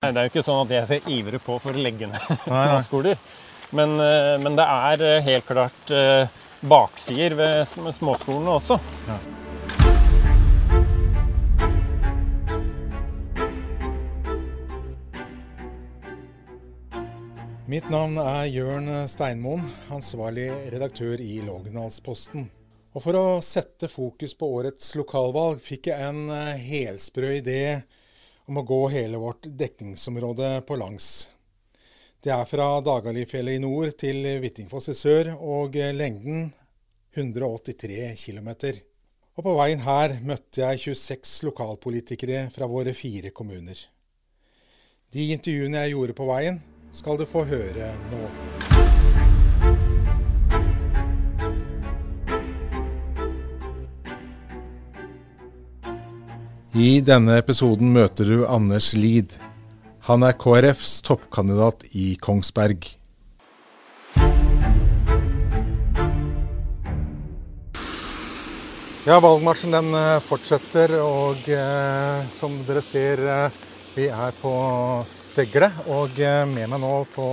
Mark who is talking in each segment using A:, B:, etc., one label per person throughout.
A: Det er jo ikke sånn at jeg ser ivre på for å legge ned småskoler. Men, eh, men det er eh, helt klart eh, baksider ved småskolene også.
B: Mitt navn er Jørn Steinmoen, ansvarlig redaktør i Lågendalsposten. Og For å sette fokus på årets lokalvalg fikk jeg en helsprø idé om å gå hele vårt dekningsområde på langs. Det er fra Dagalifjellet i nord til Hvittingfoss i sør, og lengden 183 km. Og på veien her møtte jeg 26 lokalpolitikere fra våre fire kommuner. De intervjuene jeg gjorde på veien, skal du få høre nå. I denne episoden møter du Anders Lid. Han er KrFs toppkandidat i Kongsberg. Ja, valgmarsjen den eh, fortsetter, og eh, som dere ser, eh, vi er på Stegle. Og eh, med meg nå på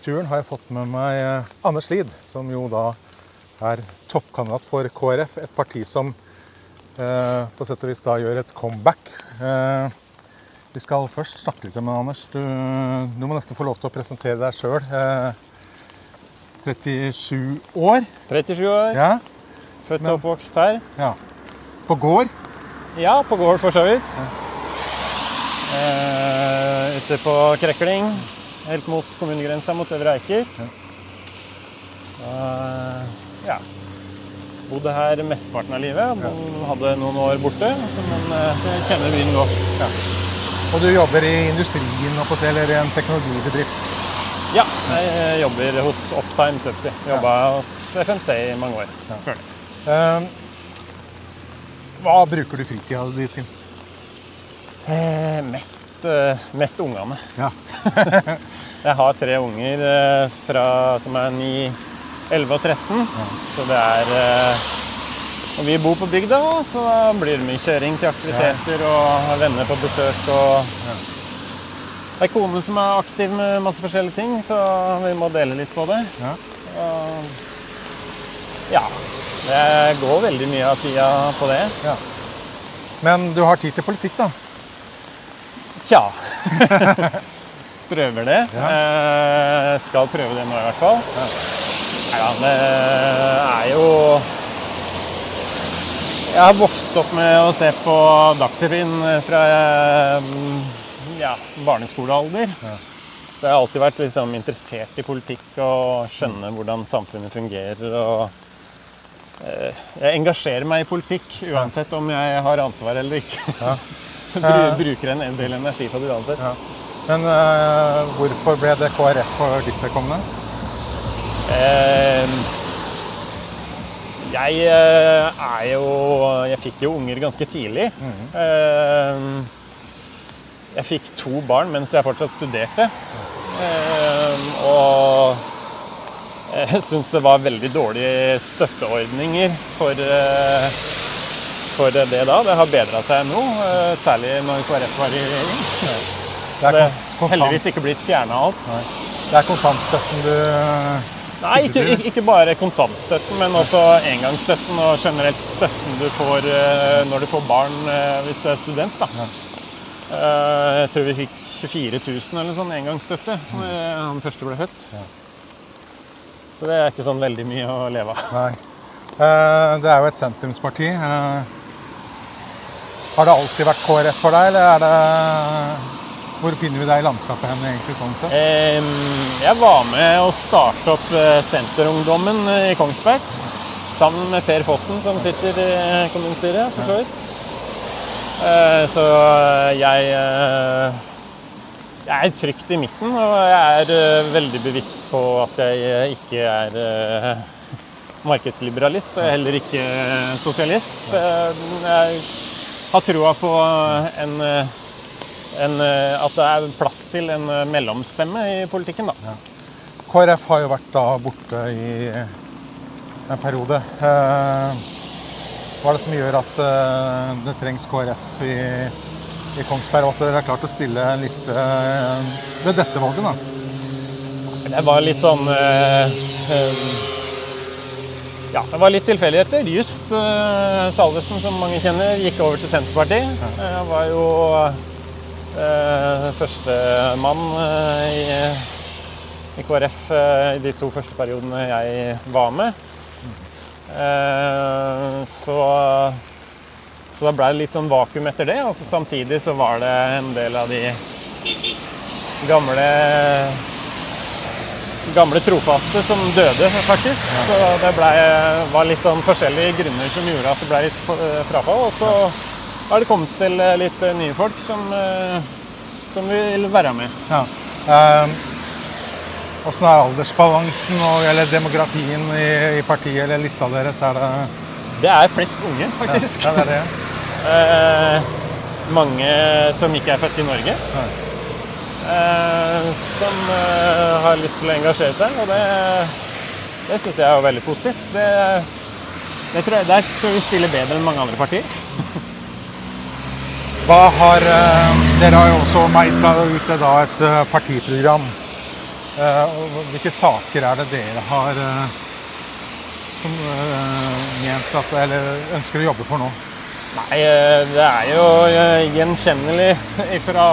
B: turen har jeg fått med meg Anders Lid, som jo da er toppkandidat for KrF, et parti som på sett og vis da gjør et comeback. Eh, vi skal først snakke litt med deg, Anders. Du, du må nesten få lov til å presentere deg sjøl. Eh, 37 år.
A: 37 år,
B: Ja.
A: født og oppvokst her.
B: ja. På gård.
A: Ja, på gård for så vidt. Eh, ute på Krekling, helt mot kommunegrensa mot Øvre Eiker. Eh, ja. Bodde her mesteparten av livet. Bo- Hadde noen år borte, men eh, jeg kjenner byen godt.
B: Og du jobber i industrien eller i en teknologibedrift.
A: Ja, jeg eh, jobber hos Optime Subsea. Jobba hos FMC i mange år. før det.
B: Eh, hva bruker du fritida di til?
A: Eh, mest, eh, mest ungene.
B: Ja.
A: Jeg har tre unger eh, fra, som er 9, 11 og 13. Så det er Og Når vi bor på bygda, så blir det mye kjøring til aktiviteter og venner på besøk. og Det er kone som er aktiv med masse forskjellige ting, så vi må dele litt på det.
B: Ja.
A: Og, ja. Det går veldig mye av tida på det.
B: ja. Men du har tid til politikk, da?
A: Tja. Prøver det.
B: Ja.
A: Eh, skal prøve det nå, i hvert fall. Neida, det er jo Jeg har vokst opp med å se på Dagsrevyen fra eh, ja, barneskolealder. Så jeg har alltid vært liksom, interessert i politikk og skjønne hvordan samfunnet fungerer. og eh, Jeg engasjerer meg i politikk uansett om jeg har ansvar eller ikke.
B: Ja.
A: Bruker en del energi på det uansett.
B: Ja. Men uh, hvorfor ble det KrF for ditt vedkommende?
A: Eh, jeg eh, er jo Jeg fikk jo unger ganske tidlig. Eh, jeg fikk to barn mens jeg fortsatt studerte. Eh, og jeg syns det var veldig dårlige støtteordninger for, eh, for det da. Det har bedra seg nå, eh, særlig når KrF var i regjering.
B: Det er
A: heldigvis ikke blitt fjerna alt.
B: det er kontantstøtten du
A: Nei, ikke, ikke- bare kontantstøtten, men også engangsstøtten og generelt støtten du får eh, når du får barn eh, hvis du er student. Da. Eh, jeg tror vi fikk 24 000 eller sånn engangsstøtte da han første ble født. Så det er ikke sånn veldig mye å leve av.
B: Nei. Det er jo et sentrumsparti. Har det alltid vært KrF for deg, eller er det Hvor finner vi deg i landskapet hen, egentlig, sånn sett?
A: Eh, jeg var med å starte opp eh, Senterungdommen i Kongsberg. Sammen med Per Fossen, som sitter i kommunestyret, for så vidt. Eh, Så jeg eh, Jeg er trygt i midten, og jeg er eh, veldig bevisst på at jeg eh, ikke er eh, markedsliberalist, og er heller ikke eh, sosialist. Så jeg har troa på en eh, en, eh, at det er plass til en eh, mellomstemme i politikken. da.
B: KrF har jo vært da borte i en periode. Eh, hva er det som gjør at eh, det trengs KrF i i Kongsberg, og at dere har klart å stille en liste eh, ved dette valget? da?
A: Det var litt sånn eh, eh, Ja, det var litt tilfeldigheter. Just Salvesen, som mange kjenner, gikk over til Senterpartiet. Ja. Var jo førstemann uh, i, i KrF uh, i de to første periodene jeg var med. så så da ble det litt sånn vakuum etter det. Og samtidig så var det en del av de gamle gamle trofaste som døde, faktisk. Så det ble, var litt sånn forskjellige grunner som gjorde at det ble litt eh, frafall. Og så har det kommet til eh, litt eh, nye folk som, som vil være med. Ja.
B: Åssen er aldersbalansen og, eller demografien i, i, partiet eller lista deres? Er det
A: Det er flest unge, faktisk. Ja, det er det. eh, mange som ikke er født i Norge. Ja. Eh, som eh, har lyst til å engasjere seg. Og det, det syns jeg er veldig positivt. Det, det tror jeg, der tror vi stiller bedre enn mange andre partier.
B: Hva har, eh, dere har jo også meisla ut da, et partiprogram. Hvilke saker er det dere har som at, eller ønsker å jobbe for nå?
A: Nei, det er jo gjenkjennelig fra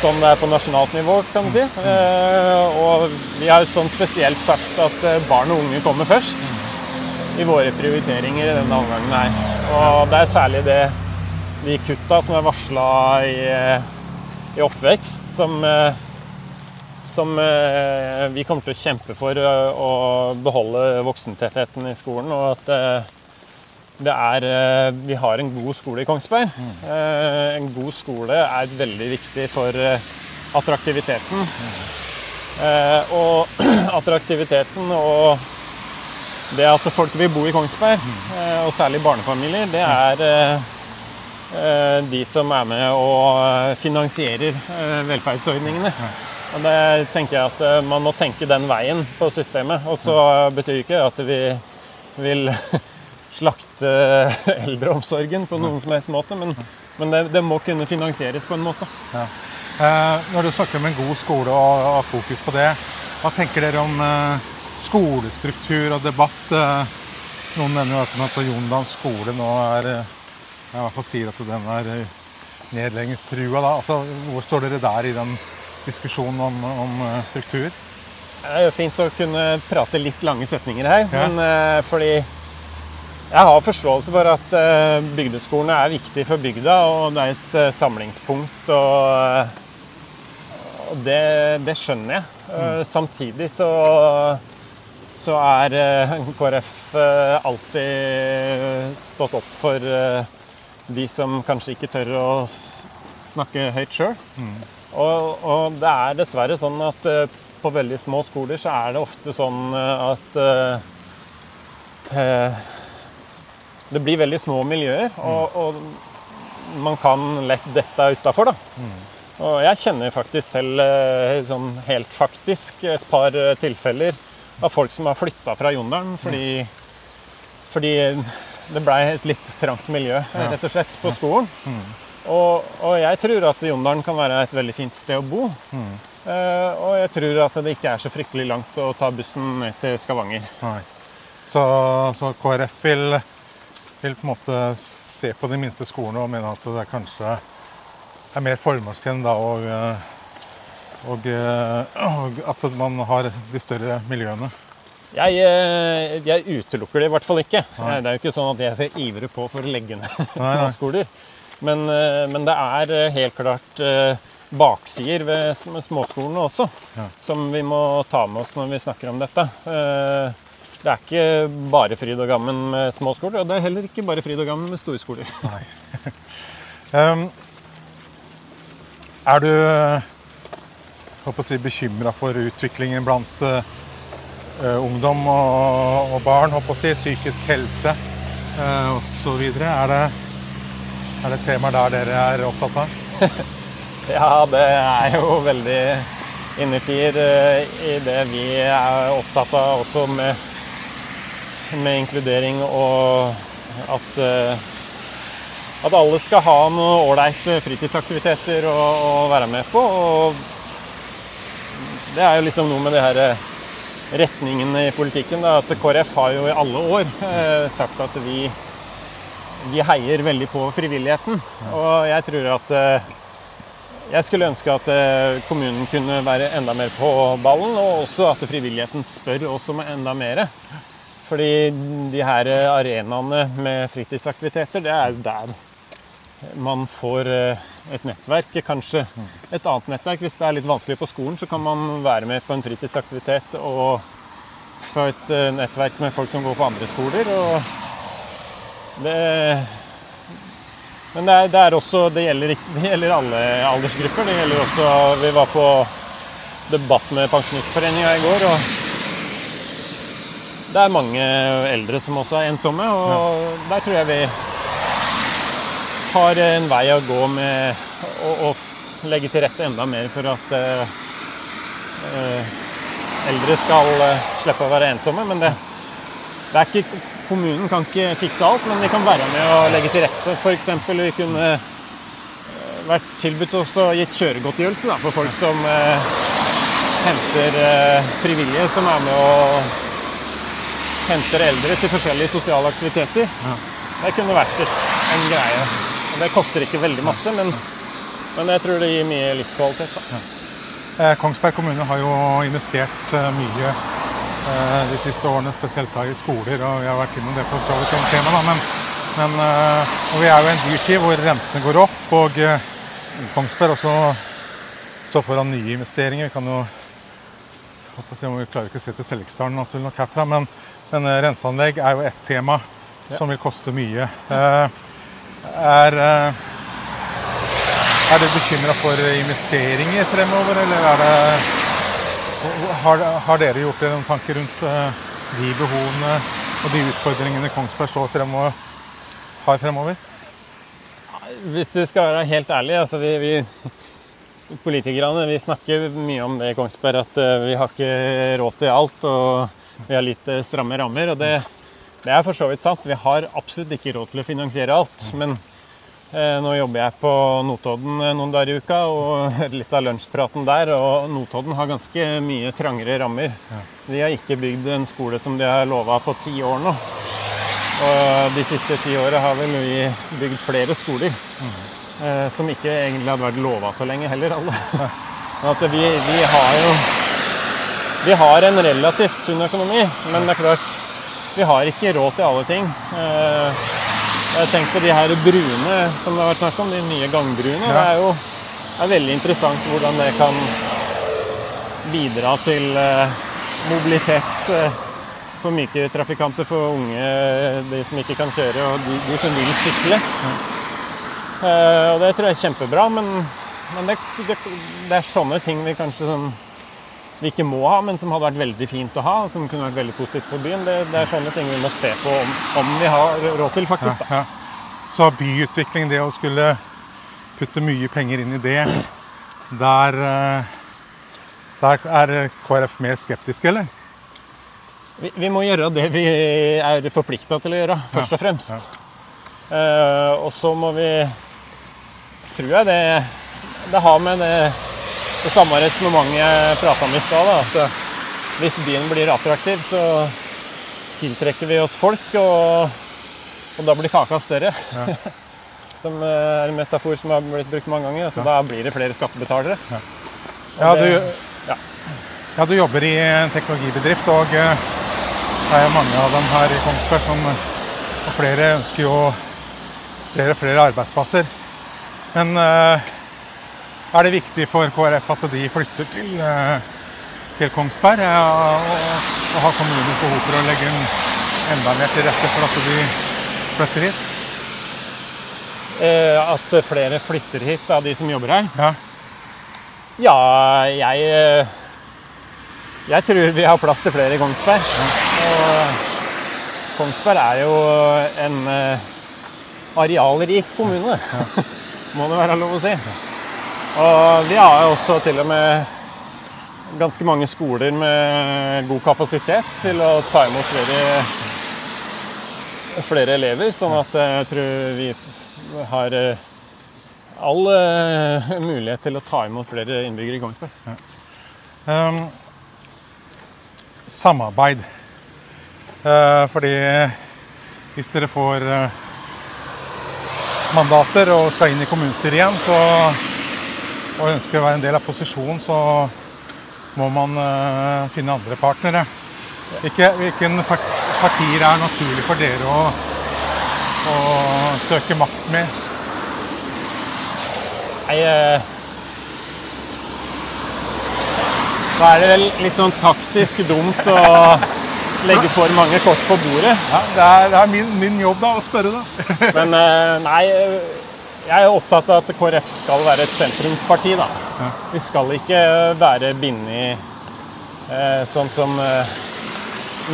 A: sånn det er på nasjonalt nivå, kan du si. Eh, og vi har sånn spesielt sagt at eh, barn og unge kommer først i våre prioriteringer i denne omgangen her. Og det er særlig det, de kutta som er varsla i, i, oppvekst, som, som vi kommer til å kjempe for å beholde voksentettheten i skolen. og at er, eh, vi har en god skole i Kongsberg. Mm. En god skole er veldig viktig for eh, attraktiviteten. Mm. Og attraktiviteten og det at folk vil bo i Kongsberg, mm. og særlig barnefamilier, det er de som er med og finansierer velferdsordningene. Og det tenker jeg at Man må tenke den veien på systemet. Og så betyr ikke at vi vil slakte eldreomsorgen på noen som helst måte, men, men det, det, må kunne finansieres på en måte. Ja.
B: Eh, når du snakker om en god skole og, og fokus på det, hva tenker dere om eh, skolestruktur og debatt? Eh, noen nevner jo at Jondal skole nå er eh, i hvert fall sier at den er eh, nedleggingstrua. Da. Altså, hvor står dere der i den diskusjonen om, om eh, struktur?
A: Det er jo fint å kunne prate litt lange setninger her, ja. men fordi jeg har forståelse for at bygdeskolene er viktig for bygda, og det er et samlingspunkt. Og det, det, skjønner jeg. Mm. Samtidig så, så er KrF alltid stått opp for de som kanskje ikke tør å snakke høyt sjøl. Mm. Og, og, det er dessverre sånn at på veldig små skoler så er det ofte sånn at det blir veldig små miljøer, og, og man kan lett dette utafor. Mm. Og jeg kjenner faktisk til eh, sånn helt faktisk et par eh, tilfeller av folk som har flytta fra Jondalen fordi, fordi det blei et litt trangt miljø, rett og slett, på skolen. Mm. Og, og, jeg tror at Jondalen kan være et veldig fint sted å bo. Mm. Uh, og jeg tror at det ikke er så fryktelig langt å ta bussen ned til Skavanger.
B: Så, så, KrF vil vil på en måte se på de minste skolene og mene at det kanskje er mer formålstjenlig og, og, og, at man har de større miljøene.
A: Jeg, eh, jeg, utelukker det i hvert fall ikke. Nei. Det er jo ikke sånn at jeg skal ivre på for å legge ned småskoler. Men, eh, men, det er eh, helt klart baksider ved småskolene også, ja. som vi må ta med oss når vi snakker om dette. Det er ikke bare fryd og gammen med småskoler, og det er heller ikke bare fryd og gammen med storskoler. um,
B: er du håper å si, bekymra for utviklingen blant ungdom og, barn? Håper si, psykisk helse uh, osv. Er, det, er det temaer der dere er opptatt av?
A: ja, det er jo veldig innertier uh, i det vi er opptatt av også med med inkludering og at at alle skal ha noe ålreite fritidsaktiviteter å, å, være med på. Og det er jo liksom noe med det her eh, retningen i politikken. Da, at KrF har jo i alle år eh, sagt at vi, vi, heier veldig på frivilligheten. Og jeg tror at eh, jeg skulle ønske at eh, kommunen kunne være enda mer på ballen, og også at frivilligheten spør oss om enda mer. Fordi de her arenaene med fritidsaktiviteter, det er jo der man får eh, et nettverk. Kanskje et annet nettverk. Hvis det er litt vanskelig på skolen, så kan man være med på en fritidsaktivitet og få et eh, nettverk med folk som går på andre skoler. Det men det er, det er også det gjelder, det gjelder, alle aldersgrupper. Det gjelder også Vi var på debatt med Pensjonistforeninga i går, og det er mange eldre som også er ensomme. Og der tror jeg vi har en vei å gå med å, å legge til rette enda mer for at uh, eldre skal slippe å være ensomme. Men det, det er ikke, kommunen kan ikke fikse alt, men de kan være med å legge til rette. F.eks. vi kunne vært tilbudt også gitt kjøregodtgjørelse da, for folk som eh, henter frivillige som er med og henter eldre til forskjellige sosiale aktiviteter. Ja. Det kunne vært en greie. Det koster ikke veldig masse, men, men jeg tror det gir mye livskvalitet. Ja.
B: Eh, Kongsberg kommune har jo investert eh, mye eh, de siste årene, spesielt da i skoler. og Jeg har vært innom det på et tema, da, men, men og vi er jo i en dyrtid hvor rentene går opp. og Kongsberg også står foran nye investeringer. Vi kan jo se om vi klarer ikke å se til Selviksdalen naturlig nok herfra, men, men renseanlegg er jo ett tema ja. som vil koste mye. Eh, er, eh, er du bekymra for investeringer fremover, eller er det har, har, dere gjort dere noen tanker rundt eh, de behovene og de utfordringene Kongsberg står fremover, har fremover?
A: Hvis du skal være helt ærlig, altså vi, vi politikerne vi snakker mye om det i Kongsberg, at eh, vi har ikke råd til alt og vi har litt stramme rammer. og det det er for så vidt sant. Vi har absolutt ikke råd til å finansiere alt. Men eh, nå jobber jeg på Notodden eh, noen dager i uka og hører litt av lunsjpraten der. Og Notodden har ganske mye trangere rammer. De har ikke bygd en skole som de har lova på ti år nå. Og de siste ti åra har vel vi bygd flere skoler. Mm. Eh, som ikke egentlig hadde vært lova så lenge heller, alle. At vi, vi har jo Vi har en relativt sunn økonomi, men det er klart vi har ikke råd til alle ting. Eh, jeg tenker på de her brune som det har vært snakk om, de nye gangbruene. Det er jo er veldig interessant hvordan det kan bidra til eh, mobilitet eh, for myke trafikanter, for unge, de som ikke kan kjøre, og de, de som vil sykle. Og det tror jeg er kjempebra, men, men det, det, det, er sånne ting vi kanskje sånn vi ikke må ha, men som hadde vært veldig fint å ha, og som kunne vært veldig positivt for byen. Det, det er sånne ting vi må se på om, om vi har råd til, faktisk. Ja, ja.
B: Så byutvikling, det å skulle putte mye penger inn i det, der, eh, der er KrF mer skeptiske, eller?
A: Vi, vi, må gjøre det vi er forplikta til å gjøre, først og fremst. Ja, uh, og så må vi Tror jeg det, det har med det det samme resonnementet jeg prata om i stad. At eh, hvis byen blir attraktiv, så tiltrekker vi oss folk, og, og da blir kaka større. Ja. som eh, er en metafor som har blitt brukt mange ganger. Så ja. da blir det flere skattebetalere.
B: Ja. Ja, du, ja. ja, du jobber i en teknologibedrift, og eh, det er mange av dem her i Kongsberg som og flere ønsker jo flere og flere arbeidsplasser. Men uh, er det viktig for KrF at de flytter til, eh, til Kongsberg? Og, og har kommunen behov for å legge enda mer til rette for at de flytter hit?
A: Eh, at flere flytter hit av de som jobber her?
B: Ja,
A: ja jeg eh, Jeg tror vi har plass til flere i Kongsberg. Og Kongsberg er jo en arealrik kommune, ja. må det være lov å si. Og vi har også til og med ganske mange skoler med god kapasitet til å ta imot flere, flere elever. Sånn at jeg tror vi har eh, all eh, mulighet til å ta imot flere innbyggere i Kongsberg.
B: Um, samarbeid. Uh, fordi hvis dere får mandater og skal inn i kommunestyret igjen, så, og ønsker å være en del av posisjonen, så må man uh, finne andre partnere. Ikke, hvilken partier er naturlig for dere å, å søke makt med?
A: Nei, uh, da er det vel litt sånn taktisk dumt å legge for mange kort på bordet.
B: Ja, det er, det er min, min jobb da, å spørre, da.
A: Men uh, nei, jeg er opptatt av at KrF skal være et sentrumsparti. da. Vi skal ikke være bindet eh, sånn som eh,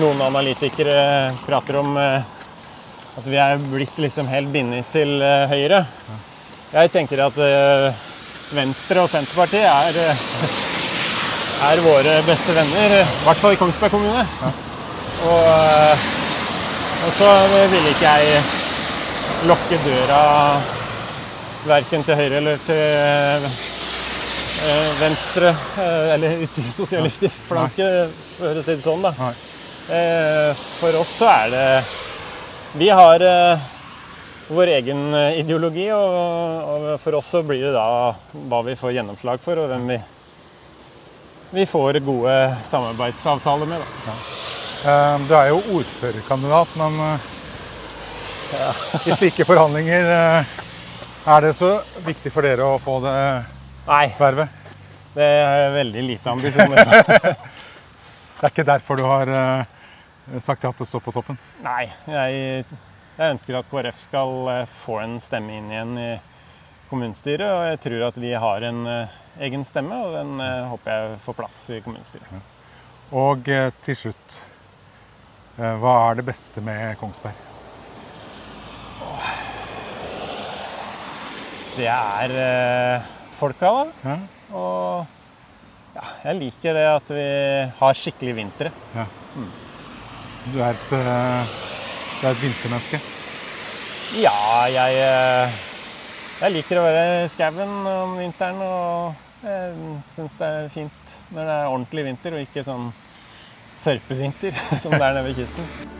A: noen analytikere prater om, eh, at vi er blitt liksom helt bindet til Høyre. Jeg tenker at Venstre og Senterpartiet er, er våre beste venner, i hvert fall i Kongsberg kommune. Og, og så ville ikke jeg lukke døra verken til høyre eller til eh, venstre, eh, eller ut sosialistisk flanke, for å si det sånn. da. Eh, For oss så er det Vi har eh, vår egen eh, ideologi, og, for oss så blir det da hva vi får gjennomslag for, og hvem vi, vi får gode samarbeidsavtaler med. da.
B: Ja. Du er jo ordførerkandidat, men eh, i slike forhandlinger eh, er det så viktig for dere å få det
A: Nei,
B: vervet?
A: det er veldig lite ambisjoner.
B: Det er ikke derfor du har eh, sagt ja til å stå på toppen?
A: Nei, jeg, jeg ønsker at KrF skal eh, få en stemme inn igjen i kommunestyret. Og jeg tror at vi har en eh, egen stemme, og den håper jeg får plass i kommunestyret.
B: Og til slutt, hva er det beste med Kongsberg?
A: Det er eh, folka, da.
B: Ja?
A: Og ja, jeg liker det at vi har skikkelig vintre.
B: Du er et, eh, du er et vintermenneske.
A: Ja, jeg, eh, jeg liker å være i skauen om vinteren. Og jeg syns det er fint når det er ordentlig vinter, og ikke sånn sørpevinter som det er nede ved kysten.